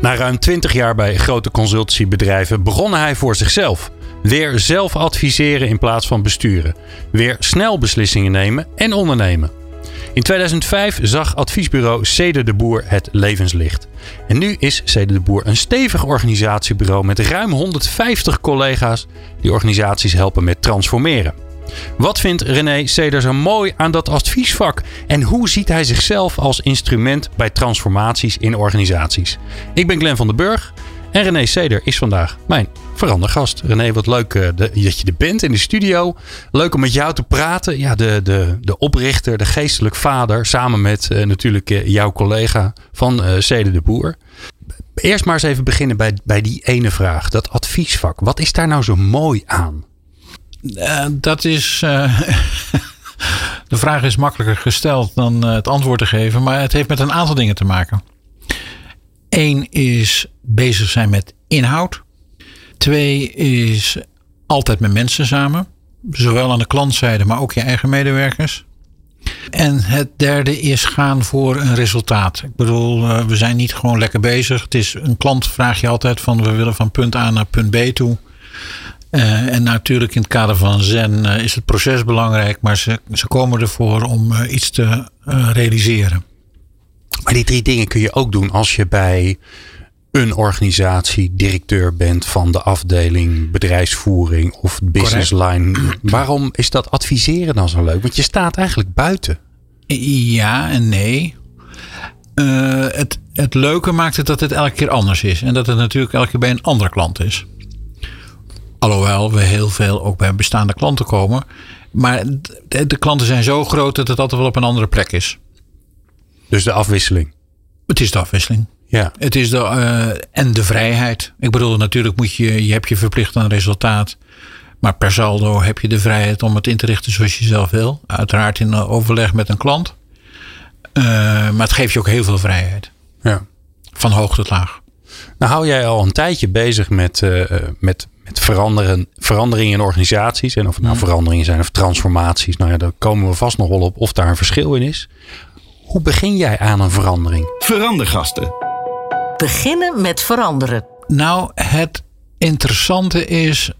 Na ruim 20 jaar bij grote consultancybedrijven begon hij voor zichzelf. Weer zelf adviseren in plaats van besturen. Weer snel beslissingen nemen en ondernemen. In 2005 zag adviesbureau Cede de Boer het levenslicht. En nu is Cede de Boer een stevig organisatiebureau met ruim 150 collega's die organisaties helpen met transformeren. Wat vindt René Ceder zo mooi aan dat adviesvak? En hoe ziet hij zichzelf als instrument bij transformaties in organisaties? Ik ben Glenn van den Burg en René Ceder is vandaag mijn verandergast. René, wat leuk uh, dat je er bent in de studio. Leuk om met jou te praten. Ja, de, de, de oprichter, de geestelijk vader, samen met uh, natuurlijk uh, jouw collega van Ceder de Boer. Eerst maar eens even beginnen bij, bij die ene vraag, dat adviesvak. Wat is daar nou zo mooi aan? Uh, dat is. Uh, de vraag is makkelijker gesteld dan uh, het antwoord te geven, maar het heeft met een aantal dingen te maken. Eén is bezig zijn met inhoud. Twee is altijd met mensen samen, zowel aan de klantzijde, maar ook je eigen medewerkers. En het derde is gaan voor een resultaat. Ik bedoel, we zijn niet gewoon lekker bezig. Het is een klant vraag je altijd van we willen van punt A naar punt B toe. Uh, en natuurlijk in het kader van Zen uh, is het proces belangrijk, maar ze, ze komen ervoor om uh, iets te realiseren. Maar die drie dingen kun je ook doen als je bij een organisatie directeur bent van de afdeling bedrijfsvoering of business line. Waarom is dat adviseren dan zo leuk? Want je staat eigenlijk buiten. Ja en nee. het, het leuke maakt het dat het elke keer anders is. En dat het natuurlijk elke keer bij een andere klant is. Alhoewel we heel veel ook bij bestaande klanten komen. Maar de, de, klanten zijn zo groot dat het altijd wel op een andere plek is. Dus de afwisseling? Het is de afwisseling. Ja. Het is de, uh, en de vrijheid. Ik bedoel, natuurlijk moet je, je hebt je verplicht aan resultaat. Maar per saldo heb je de vrijheid om het in te richten zoals je zelf wil. Uiteraard in overleg met een klant. Uh, maar het geeft je ook heel veel vrijheid. Ja. Van hoog tot laag. Nou hou jij al een tijdje bezig met, uh, met het veranderen, veranderingen in organisaties. En of het nou veranderingen zijn of transformaties. Nou ja, daar komen we vast nog wel op of daar een verschil in is. Hoe begin jij aan een verandering? Verandergasten. Beginnen met veranderen. Nou, het interessante is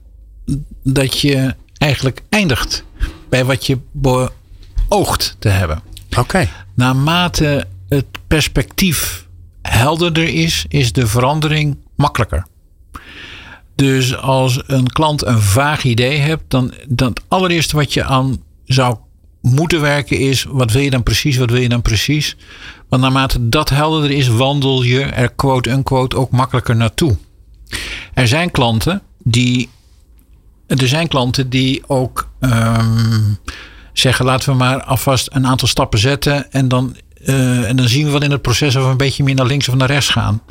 dat je eigenlijk eindigt bij wat je beoogt te hebben. Oké. Okay. Naarmate het perspectief helderder is, is de verandering makkelijker. Dus als een klant een vaag idee hebt, dan, dan het allereerste wat je aan zou moeten werken is: wat wil je dan precies? Wat wil je dan precies? Want naarmate dat helderder is, wandel je er quote-unquote ook makkelijker naartoe. Er zijn klanten die. Er zijn klanten die ook um, zeggen: laten we maar alvast een aantal stappen zetten. En dan, uh, en dan zien we wat in het proces of we een beetje meer naar links of naar rechts gaan.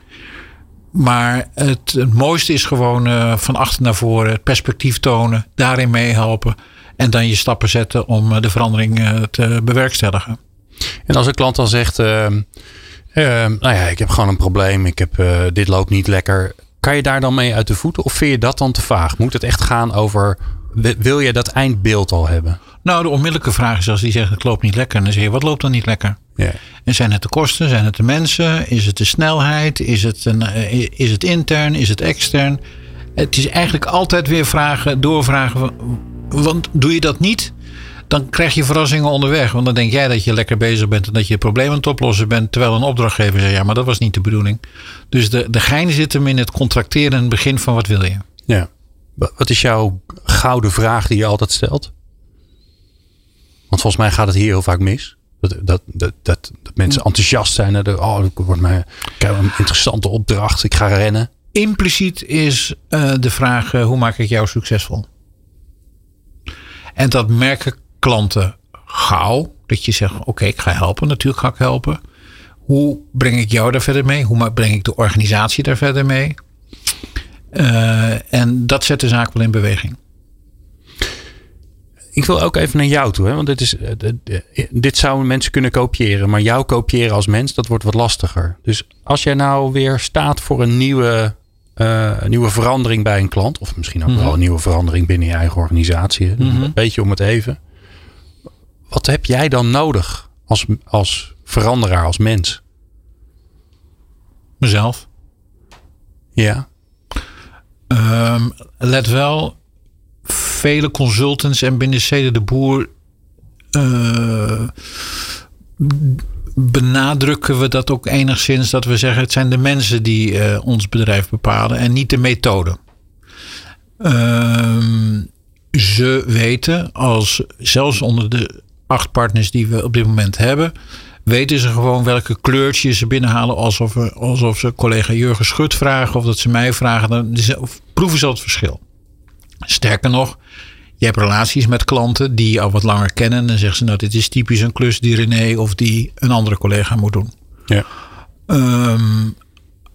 Maar het, het mooiste is gewoon uh, van achter naar voren het perspectief tonen, daarin meehelpen en dan je stappen zetten om uh, de verandering te bewerkstelligen. En als een klant dan zegt, nou ja, ik heb gewoon een probleem, ik heb, dit loopt niet lekker. Kan je daar dan mee uit de voeten of vind je dat dan te vaag? Moet het echt gaan over, wil je dat eindbeeld al hebben? Nou, de onmiddellijke vraag is als die zegt het loopt niet lekker. Dan zeg je, wat loopt dan niet lekker? Ja. En zijn het de kosten? Zijn het de mensen? Is het de snelheid? Is het, een, is het intern? Is het extern? Het is eigenlijk altijd weer vragen, doorvragen. Want doe je dat niet, dan krijg je verrassingen onderweg. Want dan denk jij dat je lekker bezig bent en dat je problemen aan het oplossen bent. Terwijl een opdrachtgever zegt, ja, maar dat was niet de bedoeling. Dus de, de gein zit hem in het contracteren en het begin van wat wil je. Ja. Wat is jouw gouden vraag die je altijd stelt? Want volgens mij gaat het hier heel vaak mis. Dat, dat, dat, mensen enthousiast zijn. De, oh, ik, heb een interessante opdracht. Ik ga rennen. Impliciet is uh, de vraag: uh, hoe maak ik jou succesvol? En dat merken klanten gauw. Dat je zegt: oké, ik ga helpen. Natuurlijk ga ik helpen. hoe breng ik jou daar verder mee? Hoe breng ik de organisatie daar verder mee? Uh, en dat zet de zaak wel in beweging. Ik wil ook even naar jou toe, hè? want dit, is, eh, dit zouden mensen kunnen kopiëren. Maar jou kopiëren als mens, dat wordt wat lastiger. Dus als jij nou weer staat voor een nieuwe, uh, nieuwe verandering bij een klant, of misschien ook wel mhm. een nieuwe verandering binnen je eigen organisatie, mm een beetje om het even. Wat heb jij dan nodig als, als veranderaar, als mens? Mezelf. Ja. Um, let wel, vele consultants en binnen Cede de Boer uh, benadrukken we dat ook enigszins. Dat we zeggen het zijn de mensen die uh, ons bedrijf bepalen en niet de methode. Um, ze weten als zelfs onder de acht partners die we op dit moment hebben weten ze gewoon welke kleurtjes ze binnenhalen. Alsof, we, alsof ze collega Jurgen Schut vragen of dat ze mij vragen. Dan proeven ze het verschil. Sterker nog, je hebt relaties met klanten die je al wat langer kennen. En dan zeggen ze nou dit is typisch een klus die René of die een andere collega moet doen. Ja. Um,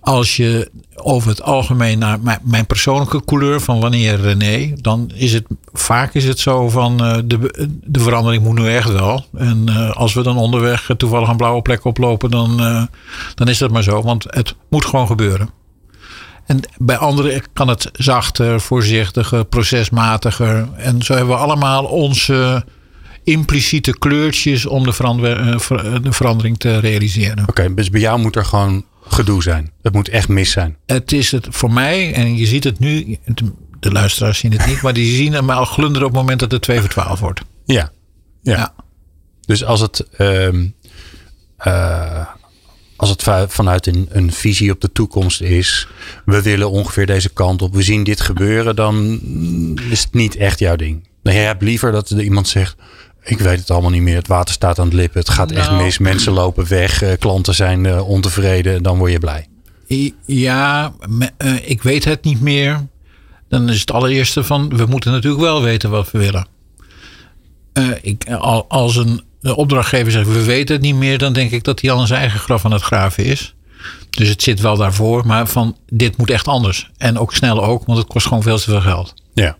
als je over het algemeen naar mijn, persoonlijke couleur van wanneer René, dan is het vaak is het zo van uh, de, de verandering moet nu echt wel. En uh, als we dan onderweg toevallig een blauwe plek oplopen, dan, uh, dan is dat maar zo. Want het moet gewoon gebeuren. En bij anderen kan het zachter, voorzichtiger, procesmatiger. En zo hebben we allemaal onze impliciete kleurtjes om de, verander, de verandering te realiseren. Oké, dus bij jou moet er gewoon gedoe zijn. Het moet echt mis zijn. Het is het voor mij, en je ziet het nu, de luisteraars zien het niet, maar die zien hem al glunderen op het moment dat het 2 voor 12 wordt. Ja. Ja. Dus als het, uh, als het vanuit een, een visie op de toekomst is, we willen ongeveer deze kant op, we zien dit gebeuren, dan is het niet echt jouw ding. Je hebt liever dat er iemand zegt, ik weet het allemaal niet meer. Het water staat aan het lippen. Het gaat echt nou. mis. Mensen lopen weg. Eh, klanten zijn uh, ontevreden. Dan word je blij. Ja, uh, ik weet het niet meer. Dan is het allereerste van... We moeten natuurlijk wel weten wat we willen. ik, als een opdrachtgever zegt... We weten het niet meer. Dan denk ik dat hij al in zijn eigen graf aan het graven is. Dus het zit wel daarvoor. Maar van dit moet echt anders. En ook snel ook. Want het kost gewoon veel te veel geld. Ja.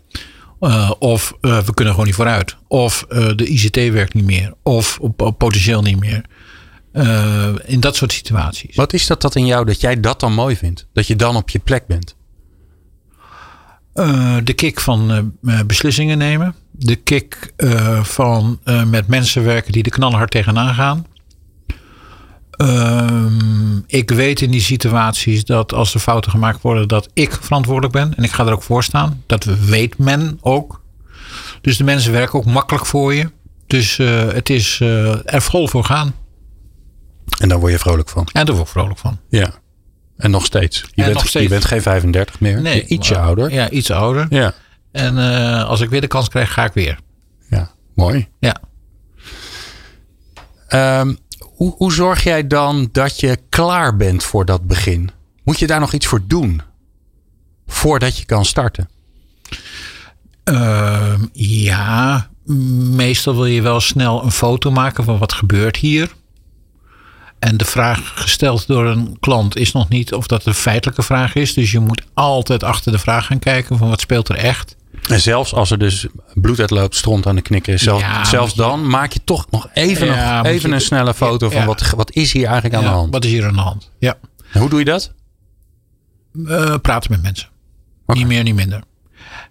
Uh, of uh, we kunnen gewoon niet vooruit. Of uh, de ICT werkt niet meer. Of potentieel niet meer. in dat soort situaties. Wat is dat, dat in jou dat jij dat dan mooi vindt? Dat je dan op je plek bent? de kick van beslissingen nemen. De kick van met mensen werken die er knalhard tegenaan gaan. Um, ik weet in die situaties dat als er fouten gemaakt worden, dat ik verantwoordelijk ben. En ik ga er ook voor staan. Dat weet men ook. Dus de mensen werken ook makkelijk voor je. Dus uh, het is er vol voor gaan. En daar word je vrolijk van. En daar word ik vrolijk van. Ja. En nog steeds. Je, bent, nog steeds. je bent geen 35 meer. Nee, ietsje ouder. Ja, iets ouder. Ja. En uh, als ik weer de kans krijg, ga ik weer. Ja, mooi. Ja. Um, hoe, hoe zorg jij dan dat je klaar bent voor dat begin? Moet je daar nog iets voor doen voordat je kan starten? Uh, ja, meestal wil je wel snel een foto maken van wat gebeurt hier. En de vraag gesteld door een klant is nog niet of dat een feitelijke vraag is. Dus je moet altijd achter de vraag gaan kijken van wat speelt er echt. En zelfs als er dus bloed uitloopt, stront aan de knikker is. zelfs dan maak je toch nog even, nog, even een snelle foto van wat, wat is hier eigenlijk aan de hand. Wat is hier aan de hand? Ja. En hoe doe je dat? Uh, praten met mensen. Niet meer, niet minder.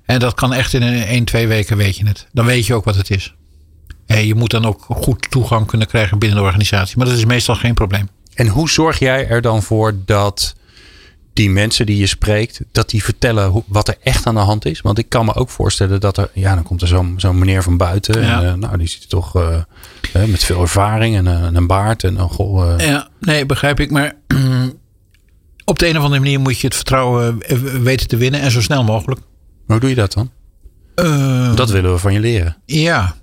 En dat kan echt in een 1, 2 weken weet je het. Dan weet je ook wat het is. En je moet dan ook goed toegang kunnen krijgen binnen de organisatie. Maar dat is meestal geen probleem. En hoe zorg jij er dan voor dat die mensen die je spreekt, dat die vertellen wat er echt aan de hand is. Want ik kan me ook voorstellen dat er, ja, dan komt er zo'n zo'n meneer van buiten. En, uh, nou, die ziet toch uh, met veel ervaring en, uh, een baard. En, goh, Ja, nee, begrijp ik. Maar op de een of andere manier moet je het vertrouwen weten te winnen en zo snel mogelijk. Hoe doe je dat dan? dat willen we van je leren. Ja,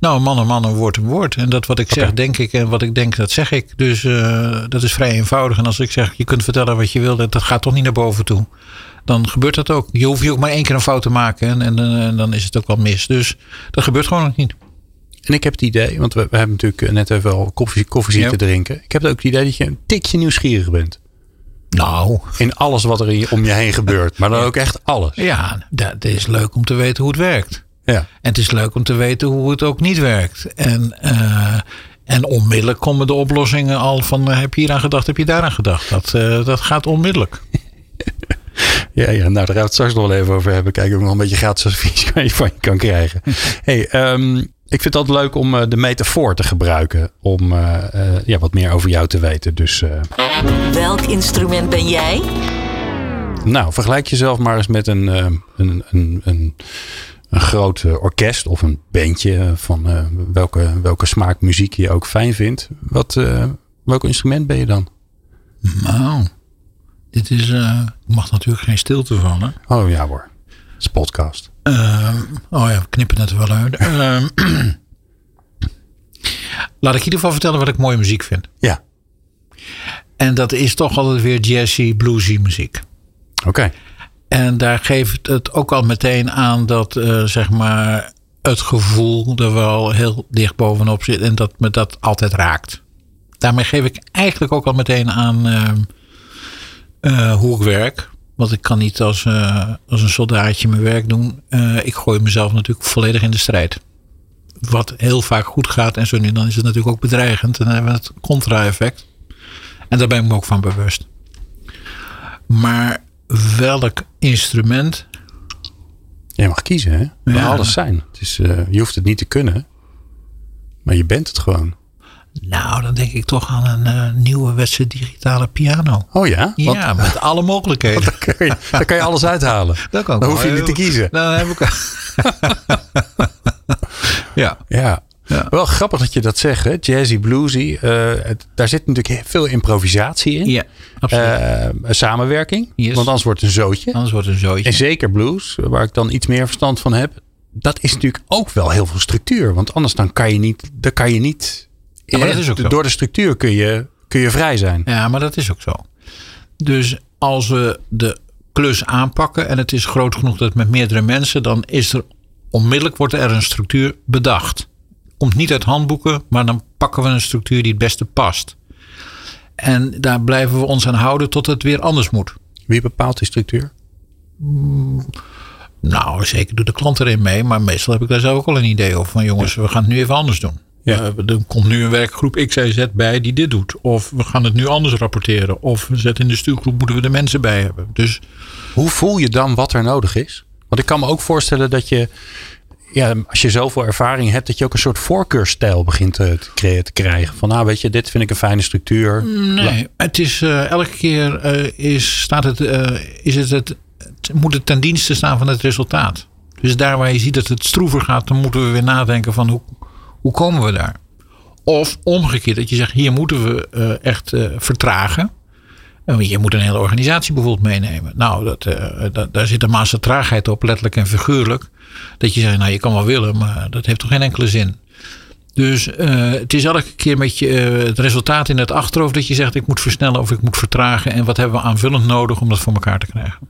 nou, man en man, een woord een woord. En dat wat ik zeg, denk ik. En wat ik denk, dat zeg ik. Dus uh, dat is vrij eenvoudig. En als ik zeg, je kunt vertellen wat je wil, dat gaat toch niet naar boven toe. Dan gebeurt dat ook. Je hoeft je ook maar één keer een fout te maken. En, en, en dan is het ook wel mis. Dus dat gebeurt gewoon nog niet. En ik heb het idee, want we, we hebben natuurlijk net even al koffie, koffie zitten Ja. drinken. Ik heb ook het idee dat je een tikje nieuwsgierig bent. Nou, In alles wat er om je heen gebeurt. Maar dan ook echt alles. ja, dat het is leuk om te weten hoe het werkt. Ja. En het is leuk om te weten hoe het ook niet werkt. En, eh, en onmiddellijk komen de oplossingen al van eh, heb je hier aan gedacht, heb je daar aan gedacht. Dat, eh, dat gaat onmiddellijk. Ja, ja, nou daar gaan we het straks nog wel even over hebben. Kijken of ik nog een beetje gratis advies van je kan krijgen. hey, ehm, ik vind het altijd leuk om eh, de metafoor te gebruiken. Om eh, eh, ja, wat meer over jou te weten. Dus eh, Welk instrument ben jij? nou, vergelijk jezelf maar eens met een, een, een, een, een groot eh, orkest of een bandje. eh, Van eh, welke, welke smaak muziek je ook fijn vindt. Wat, eh, welk instrument ben je dan? Nou, dit is, ik mag natuurlijk geen stilte vallen. Oh ja hoor, het is podcast. Ehm, oh ja, we knippen het wel uit. Ehm, laat ik in ieder geval vertellen wat ik mooie muziek vind. Ja, En dat is toch altijd weer jazzy, bluesy muziek. oké. En daar geeft het ook al meteen aan dat eh, zeg maar het gevoel er wel heel dicht bovenop zit en dat me dat altijd raakt. Daarmee geef ik eigenlijk ook al meteen aan eh, eh, hoe ik werk. Want ik kan niet als, als een soldaatje mijn werk doen. Ik gooi mezelf natuurlijk volledig in de strijd. Wat heel vaak goed gaat en zo nu dan is het natuurlijk ook bedreigend. En dan hebben we het contra-effect. En daar ben ik me ook van bewust. Maar welk instrument? Je mag kiezen, hè? Ja. alles zijn. Het is, eh, je hoeft het niet te kunnen, maar je bent het gewoon. Nou, dan denk ik toch aan een eh, nieuwe digitale piano. Oh ja? Ja, met alle mogelijkheden. dan, kan je, dan kan je alles uithalen. Dat kan Dan hoef je niet te kiezen. Dan heb ik... ja. Ja. Ja. Wel grappig dat je dat zegt, hè? Jazzy, bluesy. eh, het- daar zit natuurlijk veel improvisatie in. Ja, absoluut. Eh, samenwerking. Yes. Want anders wordt het een zootje. Anders wordt het een zootje. En zeker blues, waar ik dan iets meer verstand van heb. Dat is natuurlijk ook wel heel veel structuur. Want anders dan kan je niet... Dan kan je niet Ja, maar dat is ook zo. Door de structuur kun je, kun je vrij zijn. Ja, maar dat is ook zo. Dus als we de klus aanpakken en het is groot genoeg dat met meerdere mensen, dan is er onmiddellijk wordt er een structuur bedacht. Komt niet uit handboeken, maar dan pakken we een structuur die het beste past. En daar blijven we ons aan houden tot het weer anders moet. Wie bepaalt die structuur? Nou, zeker doet de klant erin mee, maar meestal heb ik daar zelf ook al een idee over. Van jongens, we gaan het nu even anders doen. Ja. Eh, er komt nu een werkgroep X, Y, Z bij die dit doet. Of we gaan het nu anders rapporteren. Of we zetten in de stuurgroep, moeten we de mensen bij hebben. Dus Hoe voel je dan wat er nodig is? Want ik kan me ook voorstellen dat je, ja, als je zoveel ervaring hebt, dat je ook een soort voorkeurstijl begint te, te, cre- te krijgen. Van, nou weet je, dit vind ik een fijne structuur. Nee, het is eh, elke keer eh, is, staat het, eh, is het, het, het moet het ten dienste staan van het resultaat. Dus daar waar je ziet dat het stroever gaat, dan moeten we weer nadenken van hoe, hoe komen we daar? Of omgekeerd, dat je zegt hier moeten we eh, echt eh, vertragen. Je moet een hele organisatie bijvoorbeeld meenemen. Nou, dat, eh, daar zit een massa traagheid op, letterlijk en figuurlijk. Dat je zegt, nou je kan wel willen, maar dat heeft toch geen enkele zin. Dus eh, het is elke keer met je, eh, het resultaat in het achterhoofd dat je zegt ik moet versnellen of ik moet vertragen. En wat hebben we aanvullend nodig om dat voor elkaar te krijgen?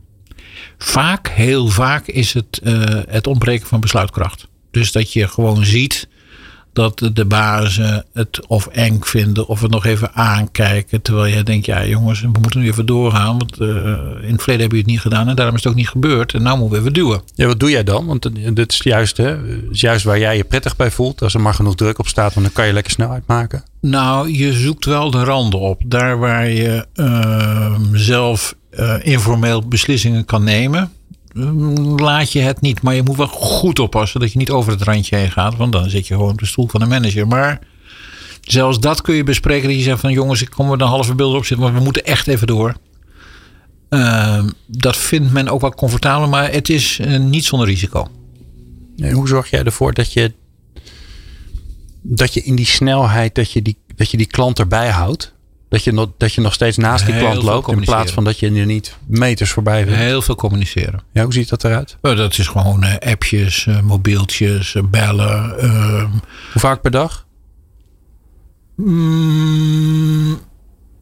Vaak, heel vaak is het het ontbreken van besluitkracht. Dus dat je gewoon ziet dat de bazen het of eng vinden of het nog even aankijken. Terwijl je denkt, ja jongens, we moeten nu even doorgaan. Want eh, in het verleden heb je het niet gedaan en daarom is het ook niet gebeurd. En nou moeten we even duwen. Ja, wat doe jij dan? Want eh, dit is juist, hè, is juist waar jij je prettig bij voelt. Als er maar genoeg druk op staat, dan kan je lekker snelheid maken. Nou, je zoekt wel de randen op. Daar waar je eh, zelf eh, informeel beslissingen kan nemen. Laat je het niet, maar je moet wel goed oppassen dat je niet over het randje heen gaat, want dan zit je gewoon op de stoel van de manager. Maar zelfs dat kun je bespreken. Dat je zegt van jongens, ik kom er een halve beeld op zitten, maar we moeten echt even door. Eh, dat vindt men ook wel comfortabel, maar het is eh, niet zonder risico. En hoe zorg jij ervoor dat je, dat je in die snelheid, dat je die, dat je die klant erbij houdt? Dat je, nog, dat je nog steeds naast die klant loopt in plaats van dat je er niet meters voorbij bent. Heel veel communiceren. Ja, hoe ziet dat eruit? Eh, Dat is gewoon eh, appjes, eh, mobieltjes, eh, bellen. ehm, Hoe vaak per dag? Mm,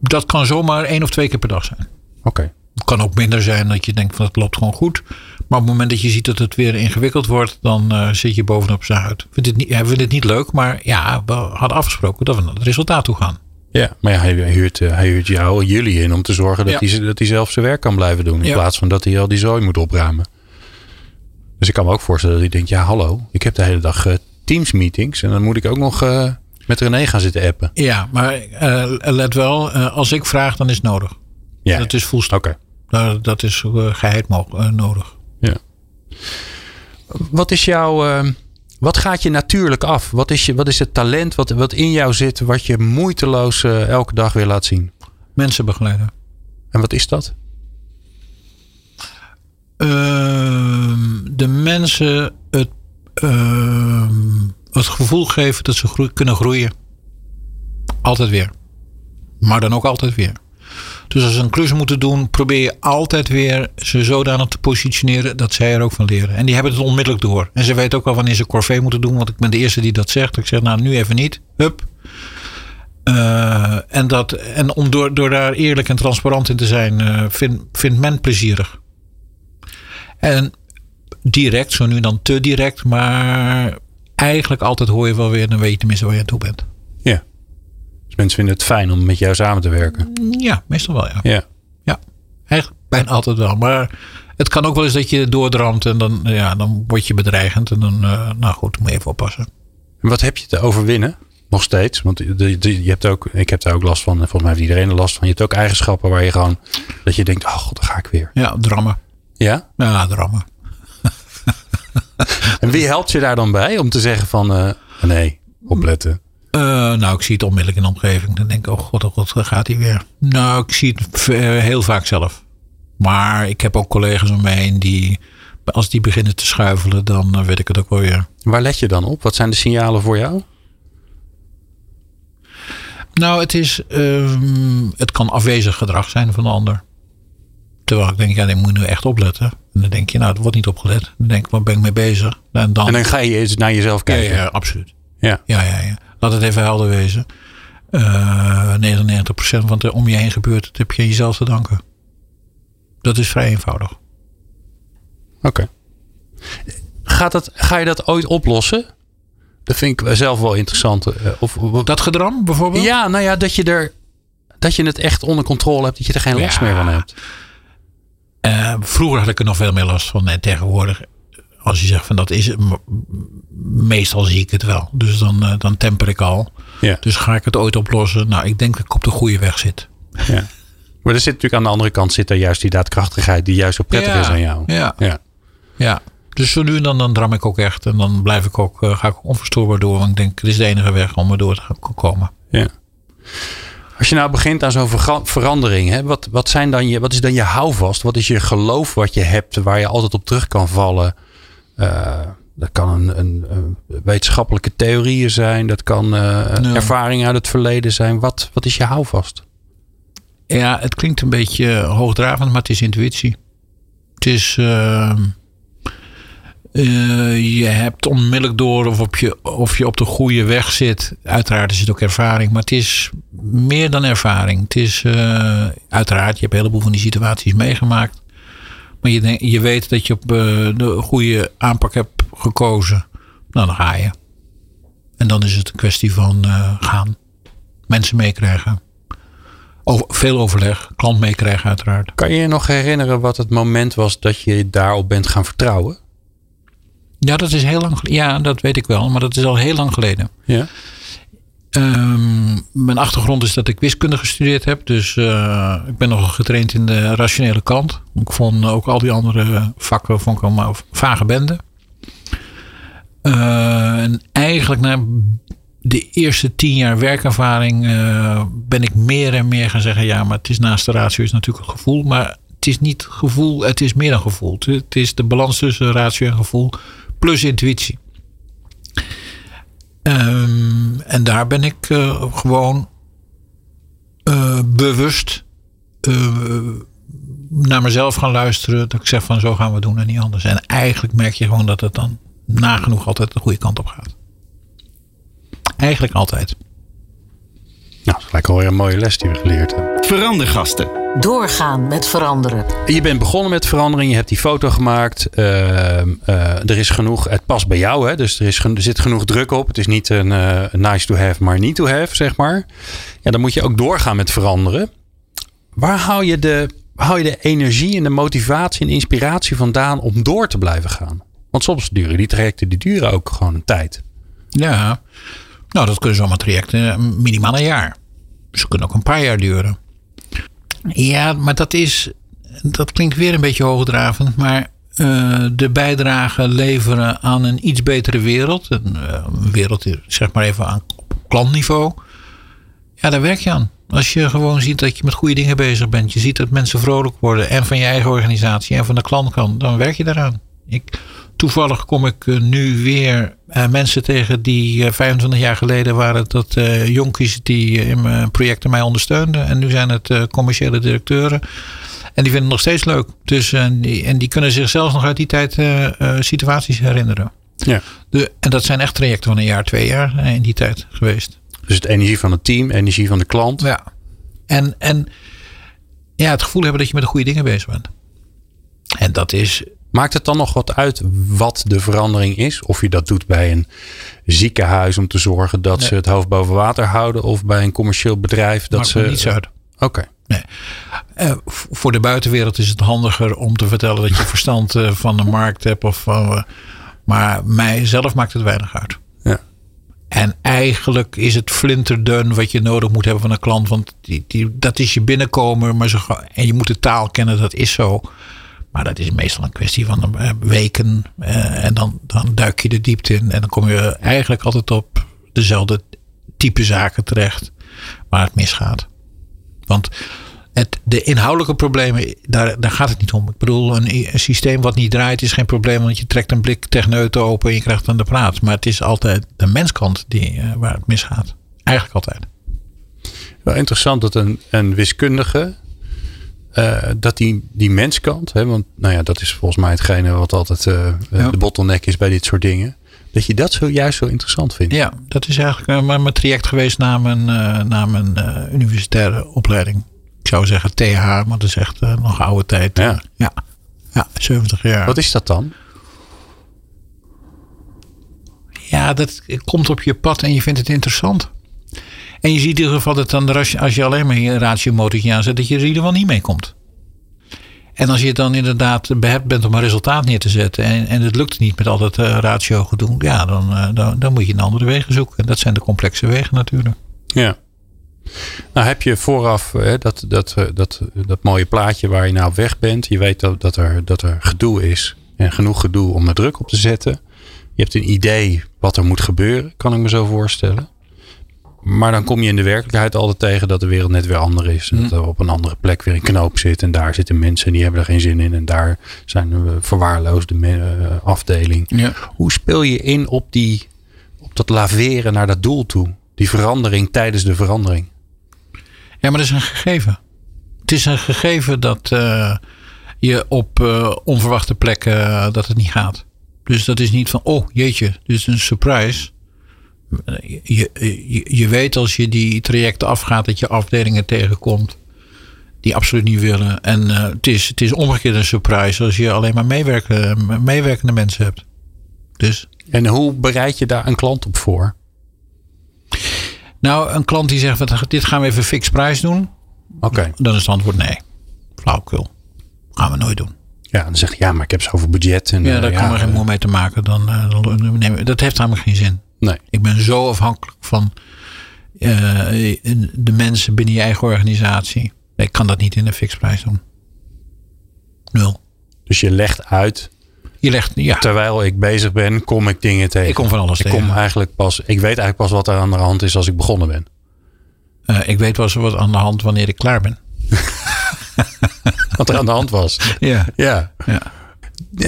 dat kan zomaar één of twee keer per dag zijn. Oké. Het kan ook minder zijn dat je denkt van het loopt gewoon goed. Maar op het moment dat je ziet dat het weer ingewikkeld wordt, dan uh, zit je bovenop zijn huid. Vindt het niet, hij vindt het niet leuk, maar ja, we hadden afgesproken dat we naar het resultaat toe gaan. Ja, maar ja, hij, huurt, uh, hij huurt jou, jullie in om te zorgen dat, ja. hij, dat hij zelf zijn werk kan blijven doen. In ja. plaats van dat hij al die zooi moet opruimen. Dus ik kan me ook voorstellen dat hij denkt, ja hallo, ik heb de hele dag uh, Teams meetings en dan moet ik ook nog met René gaan zitten appen. Ja, maar let wel, als ik vraag, dan is het nodig. Ja. Dat is volstaan. Oké. Okay. Dat is geheid nodig. Ja. Wat is jouw. Wat gaat je natuurlijk af? Wat is, je, wat is het talent wat, wat in jou zit, wat je moeiteloos uh, elke dag weer laat zien? Mensen begeleiden. En wat is dat? Uh, de mensen het, ehm, het gevoel geven dat ze groe kunnen groeien. Altijd weer. Maar dan ook altijd weer. Dus als ze een klus moeten doen, probeer je altijd weer ze zodanig te positioneren dat zij er ook van leren. En die hebben het onmiddellijk door. En ze weten ook wel wanneer ze corvée moeten doen, want ik ben de eerste die dat zegt. Ik zeg, nou nu even niet. Hup. Uh, en, dat, en om door, door daar eerlijk en transparant in te zijn, uh, vindt vind men plezierig. En direct, zo nu dan te direct, maar eigenlijk altijd hoor je wel weer, dan weet je tenminste waar je aan toe bent. Dus mensen vinden het fijn om met jou samen te werken. Ja, meestal wel ja. Ja. Ja, eigenlijk bijna altijd wel. Maar het kan ook wel eens dat je doordramt en dan, ja, dan word je bedreigend. En dan, uh, nou goed, moet je even oppassen. En wat heb je te overwinnen? Nog steeds. Want je hebt ook, ik heb daar ook last van. En volgens mij heeft iedereen er last van. Je hebt ook eigenschappen waar je gewoon, dat je denkt, oh god, daar ga ik weer. Ja, drammen. Ja? Ja, drammen. en wie helpt je daar dan bij om te zeggen van, uh, nee, opletten? Uh, nou, ik zie het onmiddellijk in de omgeving. Dan denk ik, oh god, oh god, gaat hij weer. Nou, ik zie het heel vaak zelf. Maar ik heb ook collega's om me heen die, als die beginnen te schuifelen, dan weet ik het ook wel weer. Waar let je dan op? Wat zijn de signalen voor jou? Nou, het is, um, het kan afwezig gedrag zijn van de ander. Terwijl ik denk, ja, die moet nu echt opletten. En dan denk je, nou, het wordt niet opgelet. Dan denk ik, waar ben ik mee bezig? En dan, en dan ga je eens naar jezelf kijken. Ja, ja absoluut. Ja. Ja, ja, ja. Laat het even helder wezen. Uh, 99% van wat er om je heen gebeurt, dat heb je jezelf te danken. Dat is vrij eenvoudig. Oké. Okay. Gaat dat, ga je dat ooit oplossen? Dat vind ik zelf wel interessant. Eh, of, dat gedram bijvoorbeeld? Ja, nou ja, dat je, er, dat je het echt onder controle hebt. Dat je er geen last meer van hebt. Uh, vroeger had ik er nog veel meer last van. En tegenwoordig als je zegt van dat is het, meestal zie ik het wel. Dus dan, uh, dan temper ik al. Ja. Dus ga ik het ooit oplossen? Nou, ik denk dat ik op de goede weg zit. Ja. Maar er zit natuurlijk aan de andere kant zit er juist die daadkrachtigheid die juist zo prettig ja. is aan jou. Ja. ja. ja. Dus zo nu en dan, dan dram ik ook echt. En dan blijf ik ook, uh, ga ik onverstoorbaar door. Want ik denk, dit is de enige weg om er door te komen. Ja. Als je nou begint aan zo'n verandering, hè, wat, wat, zijn dan je, wat is dan je houvast? Wat is je geloof wat je hebt, waar je altijd op terug kan vallen? Uh, dat kan een, een, een, wetenschappelijke theorieën zijn. Dat kan uh, ja. ervaring uit het verleden zijn. Wat, wat is je houvast? Ja, het klinkt een beetje hoogdravend, maar het is intuïtie. Het is. Uh, uh, je hebt onmiddellijk door of, op je, of je op de goede weg zit. Uiteraard is het ook ervaring, maar het is meer dan ervaring. Het is uh, uiteraard, je hebt een heleboel van die situaties meegemaakt. Maar je, denk, je weet dat je op uh, de goede aanpak hebt gekozen. Nou, dan ga je. En dan is het een kwestie van uh, gaan. Mensen meekrijgen. Over, veel overleg. Klant meekrijgen uiteraard. Kan je je nog herinneren wat het moment was dat je daarop bent gaan vertrouwen? Ja, dat is heel lang geleden. Ja, dat weet ik wel. Maar dat is al heel lang geleden. Ja. Um, mijn achtergrond is dat ik wiskunde gestudeerd heb. Dus uh, ik ben nogal getraind in de rationele kant. Ik vond ook al die andere vakken vond allemaal vage bende. Uh, en eigenlijk na de eerste tien jaar werkervaring uh, ben ik meer en meer gaan zeggen: ja, maar het is naast de ratio is natuurlijk een gevoel. Maar het is niet gevoel, het is meer dan gevoel. Het is de balans tussen ratio en gevoel plus intuïtie. Um, en daar ben ik uh, gewoon uh, bewust uh, naar mezelf gaan luisteren. Dat ik zeg van zo gaan we doen en niet anders. En eigenlijk merk je gewoon dat het dan nagenoeg altijd de goede kant op gaat. Eigenlijk altijd. Nou, dat lijkt alweer een mooie les die we geleerd hebben. Verandergasten. Doorgaan met veranderen. Je bent begonnen met verandering. Je hebt die foto gemaakt. Uh, er is genoeg. Het past bij jou. Hè? Dus er, is, er zit genoeg druk op. Het is niet een uh, nice to have, maar need to have, zeg maar. Ja, dan moet je ook doorgaan met veranderen. Waar hou je de, hou je de energie en de motivatie en inspiratie vandaan om door te blijven gaan? Want soms duren die trajecten die duren ook gewoon een tijd. Ja, nou dat kunnen zomaar trajecten minimaal een jaar. Ze kunnen ook een paar jaar duren. Ja, maar dat is. Dat klinkt weer een beetje hoogdravend. Maar uh, de bijdrage leveren aan een iets betere wereld. Een, een wereld, zeg maar even aan klantniveau. Ja, daar werk je aan. Als je gewoon ziet dat je met goede dingen bezig bent. Je ziet dat mensen vrolijk worden. En van je eigen organisatie en van de klantkant. Dan werk je daaraan. Ik, toevallig kom ik uh, nu weer mensen tegen die 25 jaar geleden waren dat jonkies die in mijn projecten mij ondersteunden. En nu zijn het commerciële directeuren. En die vinden het nog steeds leuk. Dus, en, die, en die kunnen zichzelf nog uit die tijd situaties herinneren. Ja. De, en dat zijn echt trajecten van een jaar, twee jaar in die tijd geweest. Dus het energie van het team, energie van de klant. Ja. En, en ja, het gevoel hebben dat je met de goede dingen bezig bent. En dat is. Maakt het dan nog wat uit wat de verandering is? Of je dat doet bij een ziekenhuis om te zorgen dat Nee. ze het hoofd boven water houden, of bij een commercieel bedrijf dat maakt ze. niets uit. Oké. Nee. Eh, voor de buitenwereld is het handiger om te vertellen dat je verstand eh, van de markt hebt. Of van, eh, maar mijzelf maakt het weinig uit. Ja. En eigenlijk is het flinterdun wat je nodig moet hebben van een klant. Want die, die, dat is je binnenkomen. Maar zo, gauw- en je moet de taal kennen, dat is zo. Maar dat is meestal een kwestie van eh, weken. eh, en dan, dan duik je de diepte in. En dan kom je eigenlijk altijd op dezelfde type zaken terecht. Waar het misgaat. Want het, de inhoudelijke problemen, daar, daar gaat het niet om. Ik bedoel, een, een systeem wat niet draait is geen probleem. Want je trekt een blik techneuten open en je krijgt aan de praat. Maar het is altijd de menskant die, eh, waar het misgaat. Eigenlijk altijd. Wel interessant dat een, een wiskundige. Eh, dat die, die menskant, hè, want nou ja, dat is volgens mij hetgene wat altijd eh, Ja. de bottleneck is bij dit soort dingen. Dat je dat zo juist zo interessant vindt. Ja, dat is eigenlijk eh, mijn mijn traject geweest na mijn, eh, na mijn eh, universitaire opleiding. Ik zou zeggen TH, maar dat is echt eh, nog oude tijd. Ja. ja. Ja, 70 jaar. Wat is dat dan? Ja, dat komt op je pad en je vindt het interessant. En je ziet in ieder geval dat dan als je, alleen maar je ratiomotortje aanzet, dat je er in niet mee komt. En als je dan inderdaad behept bent om een resultaat neer te zetten en, en het lukt niet met al dat eh, ratio gedoe, ja, dan, eh, dan, dan moet je een andere wegen zoeken. En dat zijn de complexe wegen natuurlijk. Ja. Nou heb je vooraf hè, dat, dat, eh, dat, dat mooie plaatje waar je nou weg bent. Je weet dat, dat, er, dat er gedoe is. En genoeg gedoe om er druk op te zetten. Je hebt een idee wat er moet gebeuren, kan ik me zo voorstellen. Maar dan kom je in de werkelijkheid altijd tegen dat de wereld net weer anders is. En Dat er op een andere plek weer een knoop zit. En daar zitten mensen en die hebben er geen zin in. En daar zijn een verwaarloosde me- eh, afdeling. Ja. Hoe speel je in op, die, op dat laveren naar dat doel toe? Die verandering tijdens de verandering. Ja, maar dat is een gegeven. Het is een gegeven dat eh, je op eh, onverwachte plekken eh, dat het niet gaat. Dus dat is niet van, oh jeetje, dit is een surprise. Je, je, je, je weet als je die trajecten afgaat dat je afdelingen tegenkomt die absoluut niet willen. En eh, het, is, het is omgekeerd een surprise als je alleen maar meewerken, meewerkende mensen hebt. Dus En hoe bereid je daar een klant op voor? nou, een klant die zegt, dit gaan we even fix prijs doen. Oké. Dan is het antwoord nee. Flauwekul. Gaan we nooit doen. Ja, dan zeg je ja, maar ik heb zoveel budget. En, Ja, eh, daar kan er geen eh, moer mee te maken. Dan, eh, dan neem ik- dat heeft namelijk geen zin. Nee. Ik ben zo afhankelijk van eh, de mensen binnen je eigen organisatie. Ik kan dat niet in een fixprijs doen. Nul. Dus je legt uit, Je legt, ja, terwijl ik bezig ben, kom ik dingen tegen. ik kom van alles ik tegen. kom eigenlijk pas, ik weet eigenlijk pas wat er aan de hand is als ik begonnen ben. Eh, ik weet eens wat aan de hand wanneer ik klaar ben. Wat er aan de hand was. Ja. Ja. ja.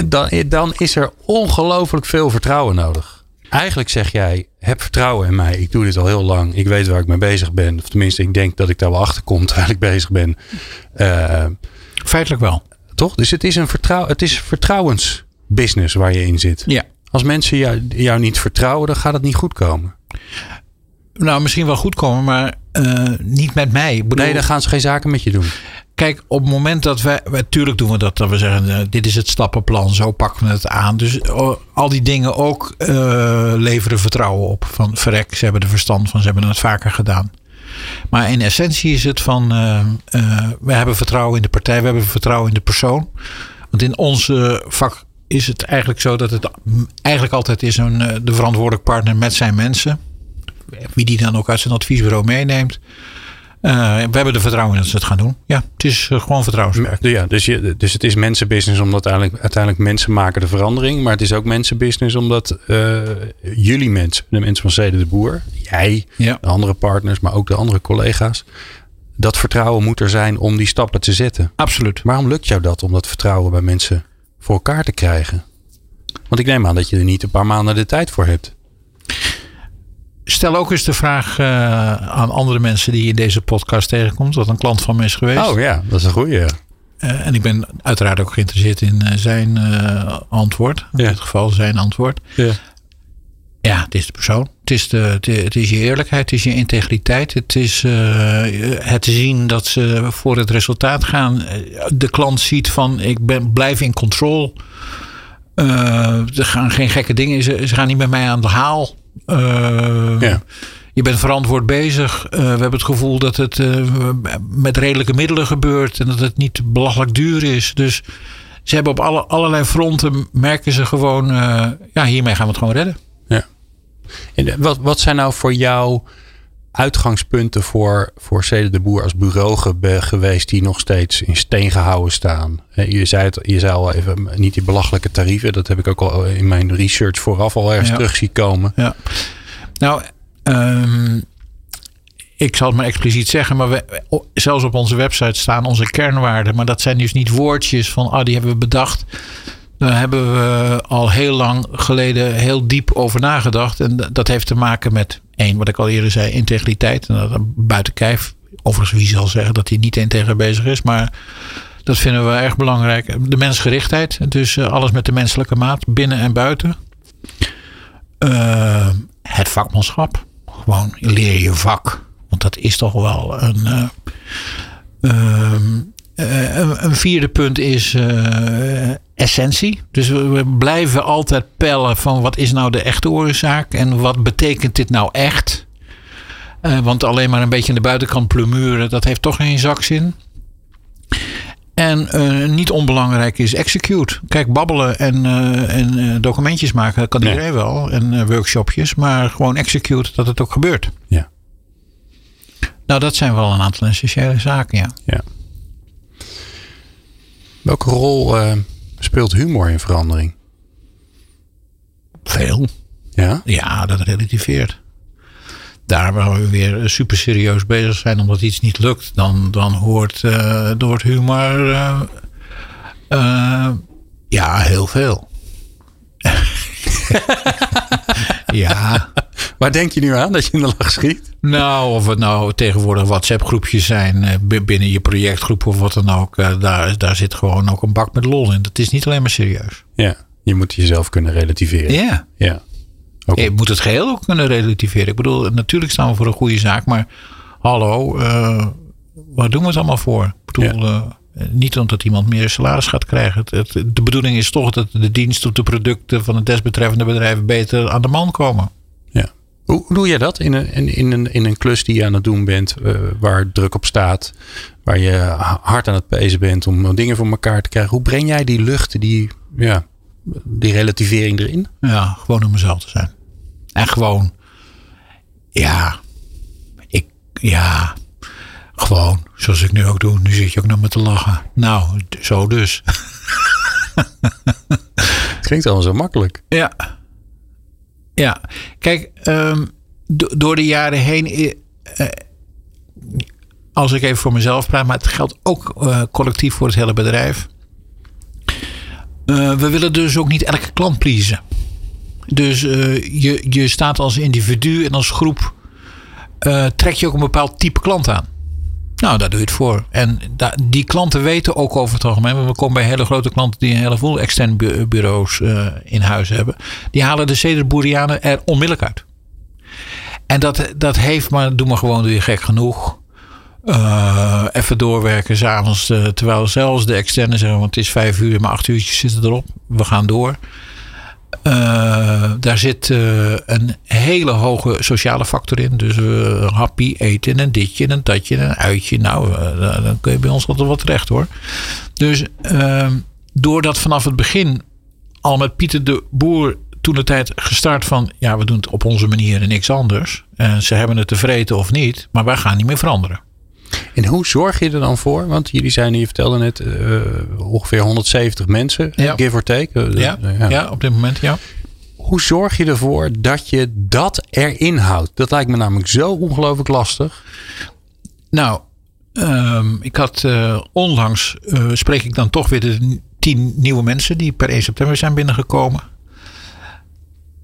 Dan, dan is er ongelooflijk veel vertrouwen nodig. Eigenlijk zeg jij, heb vertrouwen in mij. Ik doe dit al heel lang. Ik weet waar ik mee bezig ben. Of tenminste, ik denk dat ik daar wel achter kom terwijl ik bezig ben. Eh, Feitelijk wel. toch? Dus het is een vertrouw, het is vertrouwensbusiness waar je in zit. Ja. Als mensen jou, jou niet vertrouwen, dan gaat het niet goed komen. Nou, misschien wel goed komen, maar eh, niet met mij. Bedoel, Nee, dan gaan ze geen zaken met je doen. Kijk, op het moment dat wij, natuurlijk doen we dat, dat we zeggen, uh, dit is het stappenplan, zo pakken we het aan. Dus uh, al die dingen ook uh, leveren vertrouwen op. Van verrek, ze hebben er verstand van, ze hebben het vaker gedaan. Maar in essentie is het van, we hebben vertrouwen in de partij, we hebben vertrouwen in de persoon. Want in onze vak is het eigenlijk zo dat het eigenlijk altijd is een, de verantwoordelijk partner met zijn mensen. Wie die dan ook uit zijn adviesbureau meeneemt. Uh, we hebben er vertrouwen in dat ze het gaan doen. Ja, het is uh, gewoon vertrouwenswerk. Ja, dus, je, dus het is mensenbusiness omdat uiteindelijk, uiteindelijk mensen maken de verandering. Maar het is ook mensenbusiness omdat uh, jullie mensen, de mensen van Zede de Boer, jij, ja. de andere partners, maar ook de andere collega's. Dat vertrouwen moet er zijn om die stappen te zetten. Absoluut. Waarom lukt jou dat om dat vertrouwen bij mensen voor elkaar te krijgen? Want ik neem aan dat je er niet een paar maanden de tijd voor hebt stel ook eens de vraag uh, aan andere mensen die je in deze podcast tegenkomt. Wat een klant van me is geweest. Oh ja, dat is een goede. Uh, en ik ben uiteraard ook geïnteresseerd in uh, zijn antwoord. In ja. dit geval zijn antwoord. Ja. ja, het is de persoon. Het is, de, het, het is je eerlijkheid. Het is je integriteit. Het is het zien dat ze voor het resultaat gaan. De klant ziet van ik ben, blijf in controle. er gaan geen gekke dingen. Ze, ze gaan niet met mij aan de haal. Uh, ja. Je bent verantwoord bezig. Uh, we hebben het gevoel dat het uh, met redelijke middelen gebeurt. En dat het niet belachelijk duur is. Dus ze hebben op alle, allerlei fronten merken ze gewoon. ja, hiermee gaan we het gewoon redden. Ja. En wat, wat zijn nou voor jou uitgangspunten voor, voor Cede de Boer als bureau geweest die nog steeds in steen gehouden staan? Je zei, het, je zei al even, niet die belachelijke tarieven. Dat heb ik ook al in mijn research vooraf al ergens ja. terug zien komen. Ja. Nou, um, ik zal het maar expliciet zeggen, maar we, zelfs op onze website staan onze kernwaarden. Maar dat zijn dus niet woordjes van, ah, die hebben we bedacht. Daar hebben we al heel lang geleden heel diep over nagedacht. En dat heeft te maken met één, wat ik al eerder zei, integriteit. En dat buiten kijf. Overigens, wie zal zeggen dat hij niet integer bezig is. Maar dat vinden we erg belangrijk. De mensgerichtheid. Dus uh, alles met de menselijke maat, binnen en buiten. Uh, het vakmanschap. Gewoon leer je vak. Want dat is toch wel een. Een, een, vierde punt is essentie. Dus we, blijven altijd pellen van wat is nou de echte oorzaak en wat betekent dit nou echt? Uh, want alleen maar een beetje aan de buitenkant plumuren, dat heeft toch geen zakzin. En uh, niet onbelangrijk is execute. Kijk, babbelen en, uh, en documentjes maken, dat kan nee. iedereen wel. En workshopjes, maar gewoon execute dat het ook gebeurt. Ja. Nou, dat zijn wel een aantal essentiële zaken, ja. ja. Welke rol speelt humor in verandering? Veel. Ja? Ja, dat relativeert. Daar waar we weer super serieus bezig zijn omdat iets niet lukt, dan, dan hoort, uh, door humor uh, uh, ja, heel veel. ja. Waar denk je nu aan dat je in de lach schiet? Nou, of het nou tegenwoordig WhatsApp-groepjes zijn eh, binnen je projectgroep of wat dan ook. Eh, daar, daar zit gewoon ook een bak met lol in. Dat is niet alleen maar serieus. Ja, je moet jezelf kunnen relativeren. Ja. ja. Je moet het geheel ook kunnen relativeren. Ik bedoel, natuurlijk staan we voor een goede zaak, maar hallo, uh, waar doen we het allemaal voor? Ik bedoel, ja. Niet omdat iemand meer salaris gaat krijgen. Het, de bedoeling is toch dat de dienst of de producten van het desbetreffende bedrijf beter aan de man komen. Hoe doe je dat in een, in, een, in een klus die je aan het doen bent, uh, waar druk op staat, waar je hard aan het pezen bent om dingen voor elkaar te krijgen? Hoe breng jij die lucht, die, ja, die relativering erin? Ja, gewoon om mezelf te zijn. En gewoon, ja, ik, ja, gewoon, zoals ik nu ook doe. Nu zit je ook nog met te lachen. Nou, zo dus. Klinkt allemaal zo makkelijk. Ja. Ja. Kijk, um, door de jaren heen... Uh, als ik even voor mezelf praat, maar het geldt ook uh, collectief voor het hele bedrijf. Uh, we willen dus ook niet elke klant pleasen. Dus je, je staat als individu en als groep... trek je ook een bepaald type klant aan. Nou, daar doe je het voor. En die klanten weten ook over het algemeen. We komen bij hele grote klanten die een heleboel externe bureaus uh, in huis hebben. Die halen de Cederboerianen er onmiddellijk uit. En dat, dat heeft maar, doe maar gewoon, je gek genoeg. Eh, even doorwerken s'avonds. Uh, terwijl zelfs de externe zeggen, want het is vijf uur, maar acht uurtjes zitten erop. We gaan door. Uh, daar zit een hele hoge sociale factor in. Dus happy eten en ditje en datje en een uitje. Nou, dan kun je bij ons altijd wat terecht hoor. Dus ehm, doordat vanaf het begin al met Pieter de Boer toen de tijd gestart van ja, we doen het op onze manier en niks anders. En ze hebben het tevreden of niet, maar wij gaan niet meer veranderen. En hoe zorg je er dan voor? Want jullie zijn, je vertelde net, uh, ongeveer 170 mensen, ja. give or take. Uh, ja, ja. ja, op dit moment, ja. Hoe zorg je ervoor dat je dat erin houdt? Dat lijkt me namelijk zo ongelooflijk lastig. Nou, um, ik had uh, onlangs, spreek ik dan toch weer de tien nieuwe mensen die per 1 september zijn binnengekomen.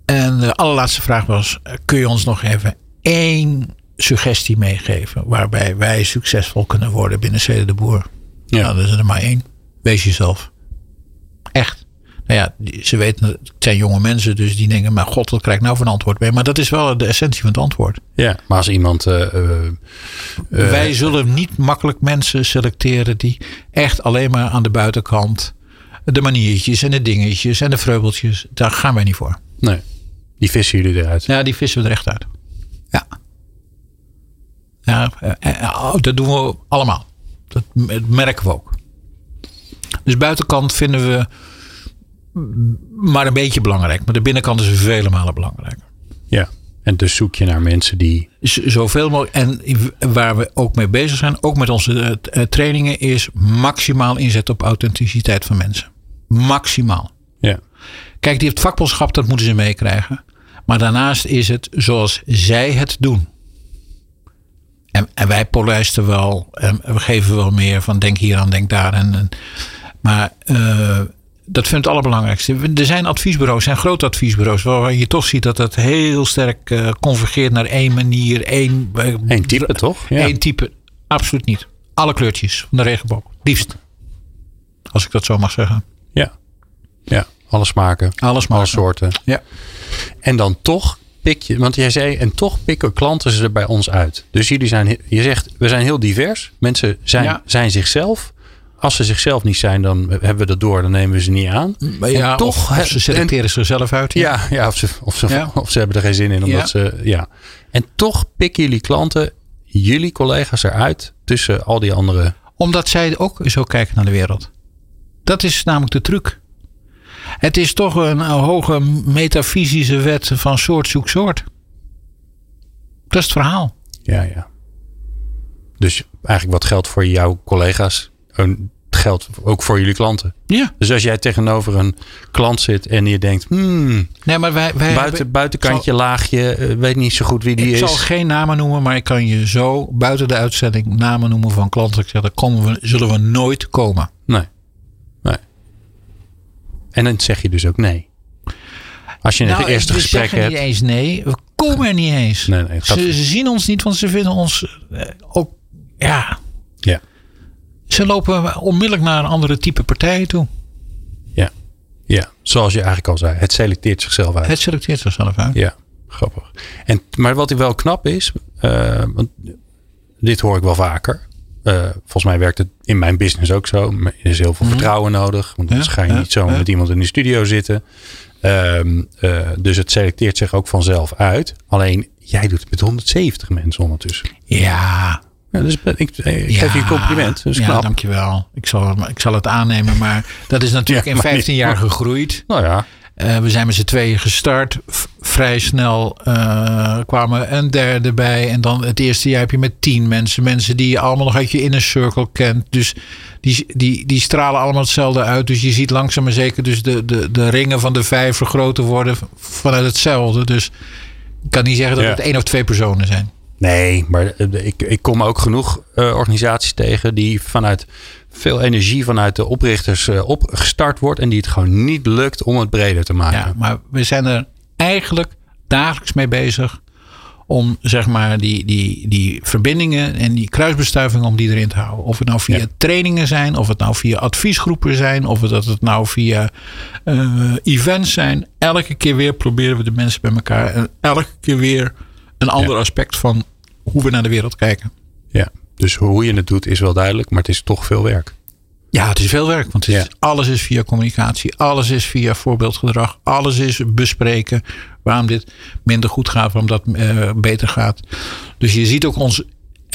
En de allerlaatste vraag was: kun je ons nog even één suggestie meegeven waarbij wij succesvol kunnen worden binnen Cede de Boer? Ja. Nou, dat is er maar één. Wees jezelf. Echt. Nou ja, ze weten, het zijn jonge mensen, dus die denken, maar god, wat krijg ik nou voor een antwoord mee? Maar dat is wel de essentie van het antwoord. Ja, maar als iemand... Uh, uh, Wij zullen niet makkelijk mensen selecteren die echt alleen maar aan de buitenkant de maniertjes en de dingetjes en de vreubeltjes, daar gaan wij niet voor. Nee. Die vissen jullie eruit? Ja, die vissen we er echt uit. Ja. Ja, eh, eh, oh, dat doen we allemaal. Dat merken we ook. Dus buitenkant vinden we maar een beetje belangrijk. Maar de binnenkant is vele malen belangrijker. Ja, en dus zoek je naar mensen die. Zoveel mogelijk. En waar we ook mee bezig zijn, ook met onze eh, trainingen, is maximaal inzetten op authenticiteit van mensen. Maximaal. Ja. Kijk, die het vakbondschap, dat moeten ze meekrijgen. Maar daarnaast is het zoals zij het doen. En, en wij polijsten wel. En we geven wel meer van denk hier aan, denk daar. En, en maar uh, dat vind ik het allerbelangrijkste. Er zijn adviesbureaus, zijn grote adviesbureaus, waar je toch ziet dat het heel sterk uh, convergeert naar één manier, één, uh, Eén type, toch? Ja. Eén type. Absoluut niet. Alle kleurtjes van de regenboog. Liefst. Als ik dat zo mag zeggen. Ja. Ja. Alle smaken. Alle smaken. Alle soorten. Ja. En dan toch pik je, want jij zei, en toch pikken klanten ze er bij ons uit. Dus jullie zijn, je zegt, we zijn heel divers. Mensen zijn, zijn zichzelf. Als ze zichzelf niet zijn, dan hebben we dat door, dan nemen we ze niet aan. Maar ja, toch, of, ze selecteren en, zichzelf uit. Ja, ja, ja of, ze, of, ze, of ze hebben er geen zin in. Omdat Ze, ja. En toch pikken jullie klanten, jullie collega's eruit tussen al die andere. Omdat zij ook zo kijken naar de wereld. Dat is namelijk de truc. Het is toch een, hoge metafysische wet van soort zoek soort. Dat is het verhaal. Ja, ja. Dus eigenlijk wat geldt voor jouw collega's, geldt ook voor jullie klanten. Ja. Dus als jij tegenover een klant zit en je denkt, hmm, nee, maar wij, wij buiten, hebben, buitenkantje, zal, laagje, eh, weet niet zo goed wie die is. Ik zal geen namen noemen, maar ik kan je zo buiten de uitzending namen noemen van klanten. Ik zeg, daar komen we, zullen we nooit komen. Nee. En dan zeg je dus ook nee. Als je nou, het eerste gesprek hebt. niet eens nee. We komen er niet eens. Nee, nee, ze, ze, zien ons niet, want ze vinden ons eh, ook. Ja. ja. Ze lopen onmiddellijk naar een andere type partijen toe. Ja. Ja, zoals je eigenlijk al zei. Het selecteert zichzelf uit. Het selecteert zichzelf uit. Ja, grappig. En, maar wat wel knap is, uh, want dit hoor ik wel vaker. Uh, volgens mij werkt het in mijn business ook zo. Er is heel veel mhm. vertrouwen nodig. Want anders ga je niet zo met iemand in de studio zitten. Um, uh, dus het selecteert zich ook vanzelf uit. Alleen jij doet het met 170 mensen ondertussen. Ja. ja dus ik, ik geef je een compliment. Dus ja, knap. dankjewel. Ik zal, ik zal het aannemen. Maar dat is natuurlijk in 15 jaar gegroeid. Nou ja. Uh, we zijn met z'n tweeën gestart. Vrij snel uh, kwamen een derde bij. En dan het eerste jaar heb je met tien mensen. Mensen die je allemaal nog uit je inner circle kent. Dus die, die, die stralen allemaal hetzelfde uit. Dus je ziet langzaam maar zeker dus de, de, de ringen van de vijf vergroten worden vanuit hetzelfde. Dus ik kan niet zeggen dat ja. het één of twee personen zijn. Nee, maar ik, ik kom ook genoeg uh, organisaties tegen die vanuit veel energie vanuit de oprichters uh, opgestart wordt. En die het gewoon niet lukt om het breder te maken. Ja, maar we zijn er eigenlijk dagelijks mee bezig. Om zeg maar die, die, die verbindingen en die kruisbestuivingen om die erin te houden. Of het nou via trainingen zijn, of het nou via adviesgroepen zijn, of het, dat het nou via uh, events zijn. Elke keer weer proberen we de mensen bij elkaar. En elke keer weer een ander aspect van hoe we naar de wereld kijken. Ja, Dus hoe je het doet is wel duidelijk, maar het is toch veel werk. Ja, het is veel werk. Want het is, Ja. alles is via communicatie. Alles is via voorbeeldgedrag. Alles is bespreken waarom dit minder goed gaat. Waarom dat eh, beter gaat. Dus je ziet ook ons...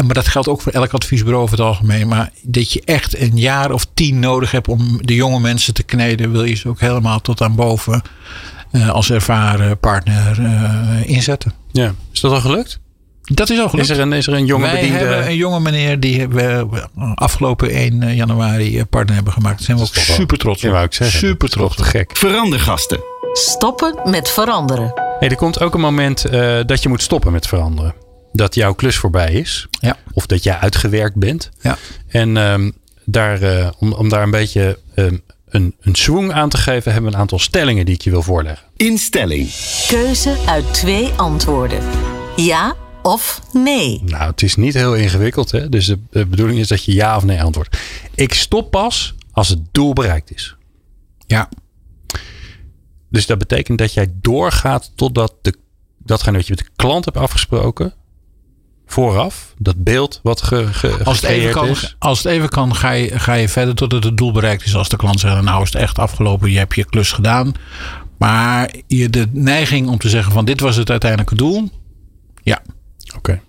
Maar dat geldt ook voor elk adviesbureau over het algemeen. Maar dat je echt een jaar of tien nodig hebt om de jonge mensen te kneden. Wil je ze ook helemaal tot aan boven eh, als ervaren partner eh, inzetten. Ja. Is dat al gelukt? Dat is ook gelukt. Is er een, is er een jonge Wij bediende? hebben een jonge meneer die we afgelopen 1 januari partner hebben gemaakt. Daar zijn we ook super trots Ja, op. zeggen. Super trots. te gek. Verandergasten. Stoppen met veranderen. Hey, er komt ook een moment eh, dat je moet stoppen met veranderen. Dat jouw klus voorbij is. Ja. Of dat jij uitgewerkt bent. Ja. En ehm, daar, eh, om, om daar een beetje ehm, een, een swing aan te geven, hebben we een aantal stellingen die ik je wil voorleggen. Instelling. Keuze uit twee antwoorden. Ja of nee. Nou, het is niet heel ingewikkeld. Hè? Dus de, de bedoeling is dat je ja of nee antwoordt. Ik stop pas als het doel bereikt is. Ja. Dus dat betekent dat jij doorgaat totdat de, datgene wat je met de klant hebt afgesproken, vooraf, dat beeld wat ge, ge, Als het, even kan, is. als het even kan, ga je, ga je verder totdat het doel bereikt is. Als de klant zegt, nou is het echt afgelopen, je hebt je klus gedaan. Maar je de neiging om te zeggen van dit was het uiteindelijke doel. Ja. Oké.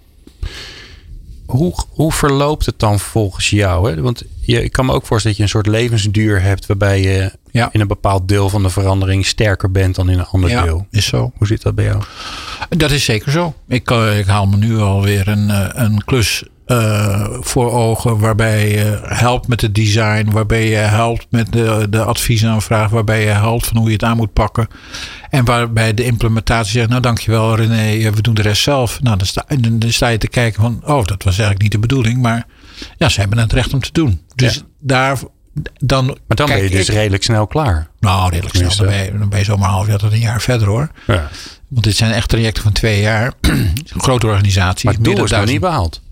Hoe, hoe verloopt het dan volgens jou? Hè? Want je, ik kan me ook voorstellen dat je een soort levensduur hebt waarbij je Ja. in een bepaald deel van de verandering sterker bent dan in een ander ja, deel. is zo. Hoe zit dat bij jou? Dat is zeker zo. Ik, eh, ik haal me nu alweer een, eh, een klus eh, voor ogen waarbij je helpt met het design, waarbij je helpt met de, de adviesaanvraag, waarbij je helpt van hoe je het aan moet pakken. En waarbij de implementatie zegt, nou dankjewel René, eh, we doen de rest zelf. Nou, dan sta, dan dan sta je te kijken van, oh dat was eigenlijk niet de bedoeling, maar ja, ze hebben het recht om te doen. Dus Ja. daar, dan Maar dan ben je dus ik- redelijk snel klaar. Nou, redelijk snel. Dan ben, je, dan ben je zomaar half jaar tot een jaar verder hoor. Ja. Want dit zijn echt trajecten van twee jaar. Grote organisaties. Maar het meer doel is nog niet behaald.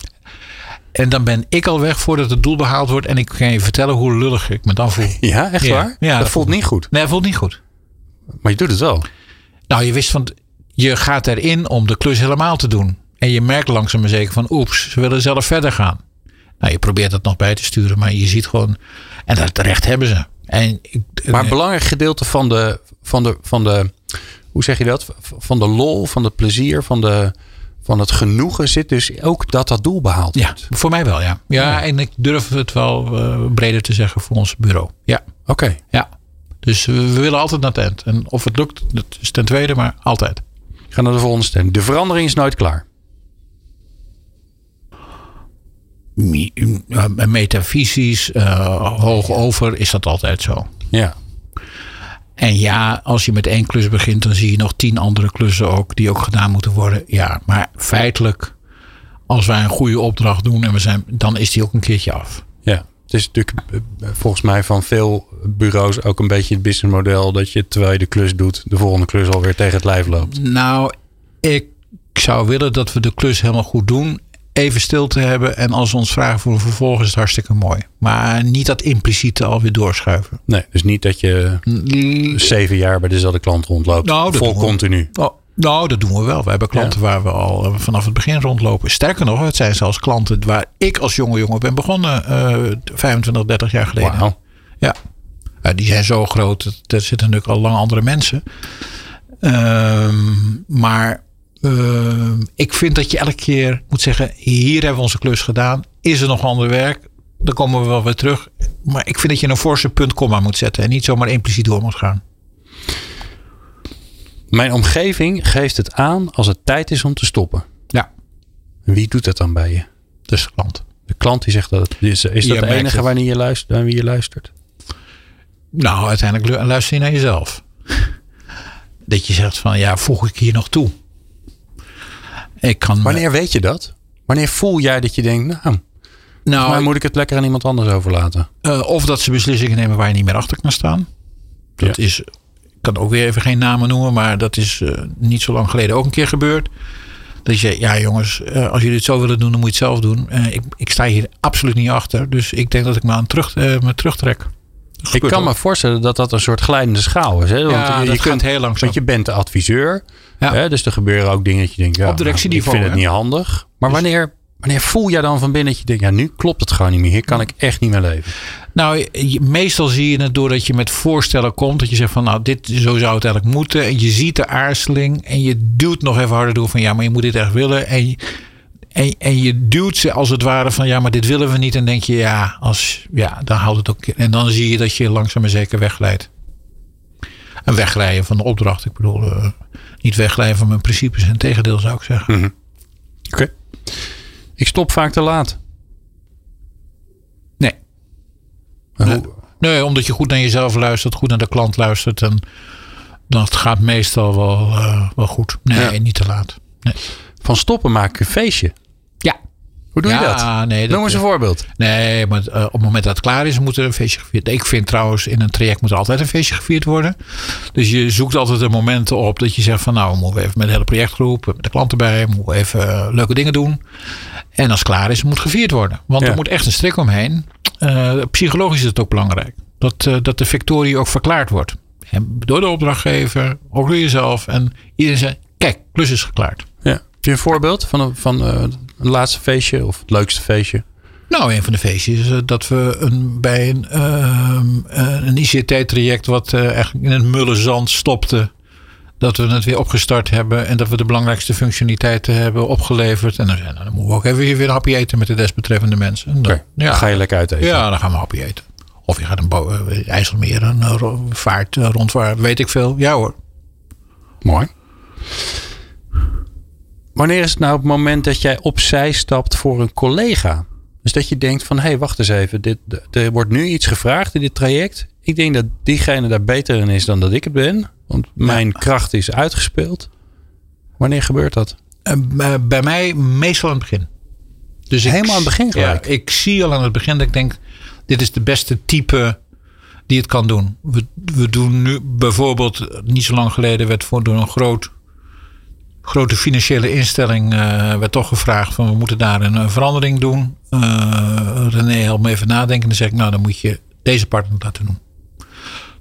En dan ben ik al weg voordat het doel behaald wordt. En ik kan je vertellen hoe lullig ik me dan voel. Ja, echt Ja. waar? Ja, dat dat voelt niet goed. Nee, het voelt niet goed. Maar je doet het wel. Nou, je wist van... Je gaat erin om de klus helemaal te doen. En je merkt langzaam maar zeker van... Oeps, ze willen zelf verder gaan. Nou, je probeert dat nog bij te sturen. Maar je ziet gewoon... En dat recht hebben ze. En ik, Maar een belangrijk gedeelte van de, van de, van de, hoe zeg je dat? Van de lol, van het plezier, van, de, van het genoegen zit dus ook dat dat doel behaald ja, wordt. voor mij wel, ja. Ja, en ik durf het wel eh, breder te zeggen voor ons bureau. Ja. Oké. Ja. Dus we, willen altijd naar eind. En of het lukt, dat is ten tweede, maar altijd. Ik ga naar de volgende stem. De verandering is nooit klaar. Eh, Metafysisch, eh, hoog over, is dat altijd zo. Ja. En ja, als je met één klus begint, dan zie je nog tien andere klussen ook, die ook gedaan moeten worden. Ja, maar feitelijk, als wij een goede opdracht doen en we zijn, dan is die ook een keertje af. Ja. Het is natuurlijk eh, volgens mij van veel bureaus ook een beetje het businessmodel dat je terwijl je de klus doet, de volgende klus alweer tegen het lijf loopt. Nou, ik zou willen dat we de klus helemaal goed doen. Even stil te hebben. En als ze ons vragen voor een vervolg is het hartstikke mooi. Maar niet dat impliciete alweer doorschuiven. Nee, dus niet dat je zeven jaar bij dezelfde klant rondloopt. Nou, vol we. continu. Oh, nou, dat doen we wel. We hebben klanten waar we al eh, vanaf het begin rondlopen. Sterker nog, het zijn zelfs klanten waar ik als jonge jongen ben begonnen. eh 25, 30 jaar geleden. Wauw. Ja. Die zijn zo groot. Er zitten natuurlijk al lang andere mensen. Ehm, maar ehm, ik vind dat je elke keer moet zeggen: hier hebben we onze klus gedaan. Is er nog ander werk? Dan komen we wel weer terug. Maar ik vind dat je een forse punt komma moet zetten. En niet zomaar impliciet door moet gaan. Mijn omgeving geeft het aan als het tijd is om te stoppen. Ja, Wie doet dat dan bij je? dus klant. De klant die zegt dat. Is, is Je dat de enige het. wanneer je luistert, naar wie je luistert? Nou, uiteindelijk lu- luister je naar jezelf. Dat je zegt van ja, voeg ik hier nog toe? Ik kan. Wanneer weet je dat? Wanneer voel jij dat je denkt, nou, nou, mij moet ik het lekker aan iemand anders overlaten? Eh, of dat ze beslissingen nemen waar je niet meer achter kan staan. Dat Ja. is, ik kan ook weer even geen namen noemen, maar dat is eh, niet zo lang geleden ook een keer gebeurd. Dat je, ja jongens, eh, als jullie het zo willen doen, dan moet je het zelf doen. Ik, ik sta hier absoluut niet achter, dus ik denk dat ik me aan terug, me terugtrek. Ik kan me voorstellen dat dat een soort glijdende schaal is. Hè? Want Ja, je, dat je gaat kunt, heel langzaam. Want je bent de adviseur. Ja. Hè? Dus er gebeuren ook dingen dat je denkt, ja, Op directieniveau, nou, ik vind het niet handig. Maar wanneer, Wanneer voel jij dan van binnen dat je denkt, ja, nu klopt het gewoon niet meer. Hier kan ik echt niet meer leven. Nou, je- meestal zie je het doordat je met voorstellen komt. Dat je zegt van nou, dit, zo zou het eigenlijk moeten. En je ziet de aarzeling. En je duwt nog even harder door van ja, maar je moet dit echt willen. En, je- en, en je duwt ze als het ware van ja, maar dit willen we niet. En denk je ja, als, ja dan houdt het ook. En dan zie je dat je langzaam maar zeker wegglijdt. En wegglijden van de opdracht. Ik bedoel, eh, niet wegglijden van mijn principes. En tegendeel zou ik zeggen. Oké. Ik stop vaak te laat. Nee. Nee. omdat je goed naar jezelf luistert, goed naar de klant luistert. En dat gaat meestal wel, eh, wel goed. Nee, Ja. niet te laat. Nee. Van stoppen maak ik een feestje. Hoe doe je ja, dat? Nee, dat, Noem eens een voorbeeld. Nee, maar eh, op het moment dat het klaar is, moet er een feestje gevierd Ik vind trouwens, in een traject moet er altijd een feestje gevierd worden. Dus je zoekt altijd de momenten op dat je zegt van nou, we moeten even met de hele projectgroep, met de klant erbij, moeten we even eh, leuke dingen doen. En als het klaar is, moet gevierd worden. Want Ja. er moet echt een strik omheen. Eh, psychologisch is het ook belangrijk. Dat, eh, dat de victorie ook verklaard wordt. En door de opdrachtgever, ook door jezelf. En iedereen zegt, kijk, klus is geklaard. Ja. Heb je een voorbeeld van, een, van eh, een laatste feestje of het leukste feestje? Nou, een van de feestjes is eh, dat we een, bij een, ehm, eh, een ICT-traject wat eh, eigenlijk in het mulle zand stopte. Dat we het weer opgestart hebben en dat we de belangrijkste functionaliteiten hebben opgeleverd. En dan, nou, dan moeten we ook even weer een hapje eten met de desbetreffende mensen. En dan, dan ga je lekker uit eten. Ja, dan gaan we een hapje eten. Of je gaat een IJsselmeer, een vaart rondvaart, weet ik veel. Ja hoor. Mooi. Wanneer is het nou het moment dat jij opzij stapt voor een collega? Dus dat je denkt van, hé, hey, wacht eens even. Dit, er wordt nu iets gevraagd in dit traject. Ik denk dat diegene daar beter in is dan dat ik het ben. Want mijn kracht is uitgespeeld. Wanneer gebeurt dat? En, eh, bij mij meestal aan het begin. Dus ik- Helemaal aan het begin gelijk? Ja, ik zie al aan het begin dat ik denk, dit is de beste type die het kan doen. We, we doen nu bijvoorbeeld, niet zo lang geleden werd voor door een groot, grote financiële instelling eh, werd toch gevraagd van we moeten daar een, eh, verandering doen. Eh, René helpt me even nadenken. En dan zeg ik, nou dan moet je deze partner laten doen.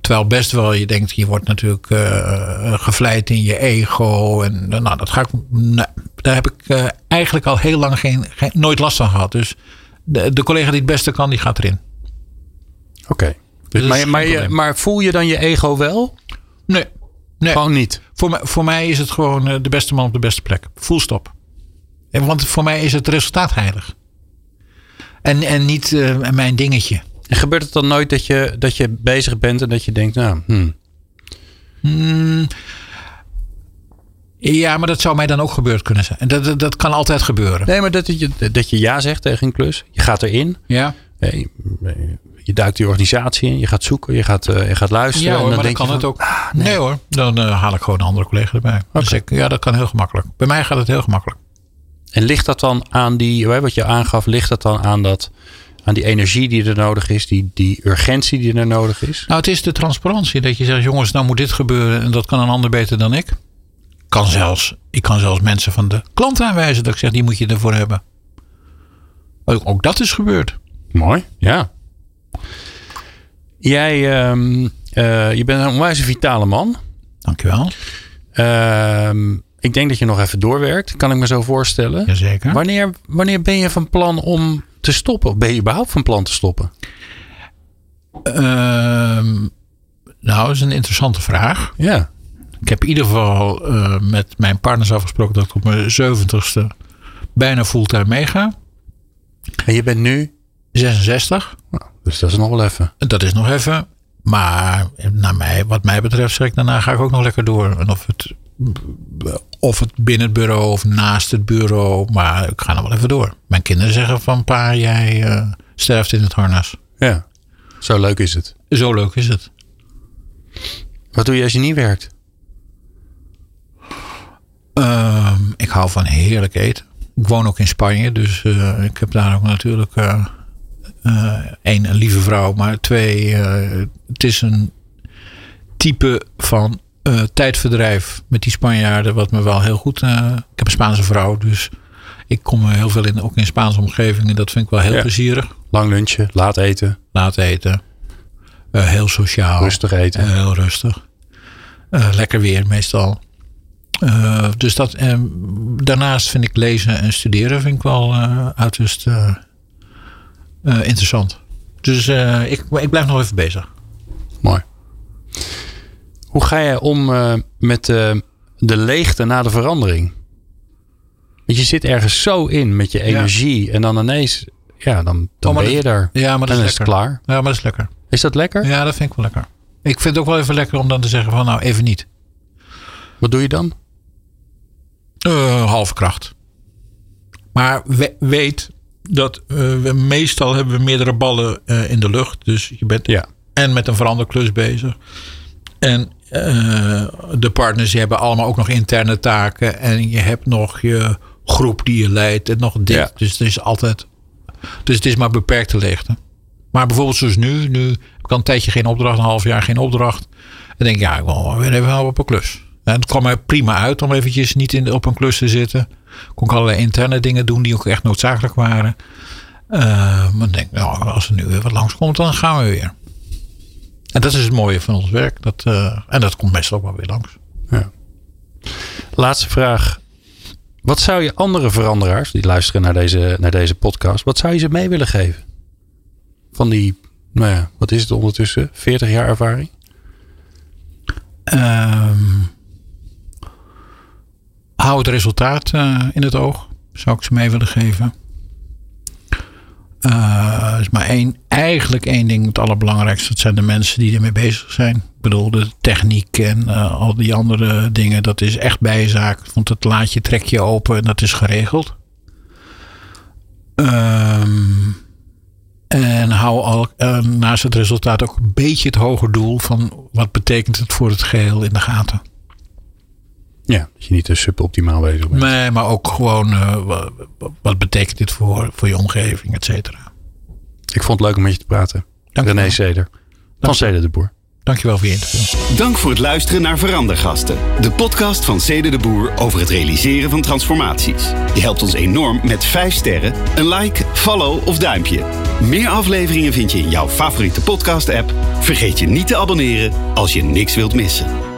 Terwijl best wel je denkt, je wordt natuurlijk eh, gevleid in je ego. En nou, dat ga ik. Nee, daar heb ik eigenlijk al heel lang geen, geen, nooit last van gehad. Dus de, de collega die het beste kan, die gaat erin. Oké. Dus, maar, maar, maar voel je dan je ego wel? Nee. Nee. Gewoon niet. Voor, mij, voor mij is het gewoon eh, de beste man op de beste plek. Full stop. En want voor mij is het resultaat heilig. En, en niet eh, mijn dingetje. En gebeurt het dan nooit dat je, dat je bezig bent en dat je denkt, nou, hmm, Hmm. Ja, maar dat zou mij dan ook gebeurd kunnen zijn. Dat, dat, dat kan altijd gebeuren. Nee, maar dat je, dat je ja zegt tegen een klus. Je gaat erin. Ja, Je, je duikt die organisatie in. Je gaat zoeken. Je gaat, eh, je gaat luisteren. ja en dan maar dan denk kan je het ook. ah, nee. hoor, dan eh, haal ik gewoon een andere collega erbij. Dan zeg ik, ja, dat kan heel gemakkelijk. Bij mij gaat het heel gemakkelijk. En ligt dat dan aan die, wat je aangaf, ligt dat dan aan, dat, aan die energie die er nodig is, die, die urgentie die er nodig is? Nou, het is de transparantie. Dat je zegt, jongens, nou moet dit gebeuren. En dat kan een ander beter dan ik. Kan zelfs, ik kan zelfs mensen van de klant aanwijzen. Dat ik zeg, die moet je ervoor hebben. Ook, ook dat is gebeurd. Mooi, ja. Jij, ehm, eh, je bent een onwijs vitale man. Dankjewel. Ehm, ik denk dat je nog even doorwerkt, kan ik me zo voorstellen. Jazeker. Wanneer, wanneer ben je van plan om te stoppen? Of ben je überhaupt van plan te stoppen? Ehm, nou, dat is een interessante vraag. Ja. Ik heb in ieder geval eh, met mijn partners afgesproken dat ik op mijn 70ste bijna fulltime meega. En je bent nu, 66. nou, dus dat is nog wel even. Dat is nog even. Maar naar mij, wat mij betreft, zeg ik daarna ga ik ook nog lekker door. En of het, of het binnen het bureau of naast het bureau. Maar ik ga nog wel even door. Mijn kinderen zeggen van pa, jij eh, sterft in het harnas. Ja, zo leuk is het. Zo leuk is het. Wat doe je als je niet werkt? Ehm, ik hou van heerlijk eten. Ik woon ook in Spanje, dus eh, ik heb daar ook natuurlijk eh, één, een lieve vrouw, maar twee, eh, het is een type van eh, tijdverdrijf met die Spanjaarden, wat me wel heel goed. eh, ik heb een Spaanse vrouw, dus ik kom heel veel in, ook in Spaanse omgevingen. Dat vind ik wel heel Ja. plezierig. Lang lunchen, laat eten, Laat eten, Eh, heel sociaal. rustig eten. Heel rustig. Eh, lekker weer meestal. Dus dat, daarnaast vind ik lezen en studeren vind ik wel uiterst interessant. Dus ik, ik blijf nog even bezig. Mooi. Hoe ga jij om met de leegte na de verandering? Want je zit ergens zo in met je energie en dan ineens, ja, dan, dan oh, ben je daar. Ja, maar dat en is, is het klaar. Ja, maar dat is lekker. Is dat lekker? Ja, dat vind ik wel lekker. Ik vind het ook wel even lekker om dan te zeggen van nou even niet. Wat doe je dan? Uh, halve kracht. Maar we, weet dat uh, we meestal hebben we meerdere ballen uh, in de lucht. Dus je bent ja. en met een veranderklus bezig. En de partners die hebben allemaal ook nog interne taken. En je hebt nog je groep die je leidt. En nog dit. Ja. Dus het is altijd. Dus het is maar beperkte leegte. Maar bijvoorbeeld zoals nu. Nu heb ik al een tijdje geen opdracht. Een half jaar geen opdracht. En denk ik, ja, ik wil weer even op een klus. En het kwam er prima uit om eventjes niet in, op een klus te zitten. Kon ik allerlei interne dingen doen die ook echt noodzakelijk waren. Uh, maar ik denk, nou, als er nu weer wat langskomt, dan gaan we weer. En dat is het mooie van ons werk. Dat, uh, en dat komt meestal ook wel weer langs. Ja. Laatste vraag. Wat zou je andere veranderaars die luisteren naar deze, naar deze podcast, wat zou je ze mee willen geven? Van die, nou ja, wat is het ondertussen? 40 jaar ervaring? Um, hou het resultaat uh, in het oog. Zou ik ze mee willen geven. Uh, is maar één, eigenlijk één ding het allerbelangrijkste. Dat zijn de mensen die ermee bezig zijn. Ik bedoel, de techniek en uh, al die andere dingen. Dat is echt bijzaak. Want het laadje trek je open en dat is geregeld. Um, en hou al naast het resultaat ook een beetje het hoger doel van wat betekent het voor het geheel in de gaten. Ja, dat je niet te suboptimaal bezig bent. Nee, maar ook gewoon uh, wat, wat, betekent dit voor, voor je omgeving, et cetera. Ik vond het leuk om met je te praten. Dank René Zeder. Van Zeder de Boer. Dankjewel voor je interview. Dank voor het luisteren naar Verandergasten. De podcast van Cede de Boer over het realiseren van transformaties. Je helpt ons enorm met 5 sterren, een like, follow of duimpje. Meer afleveringen vind je in jouw favoriete podcast app. Vergeet je niet te abonneren als je niks wilt missen.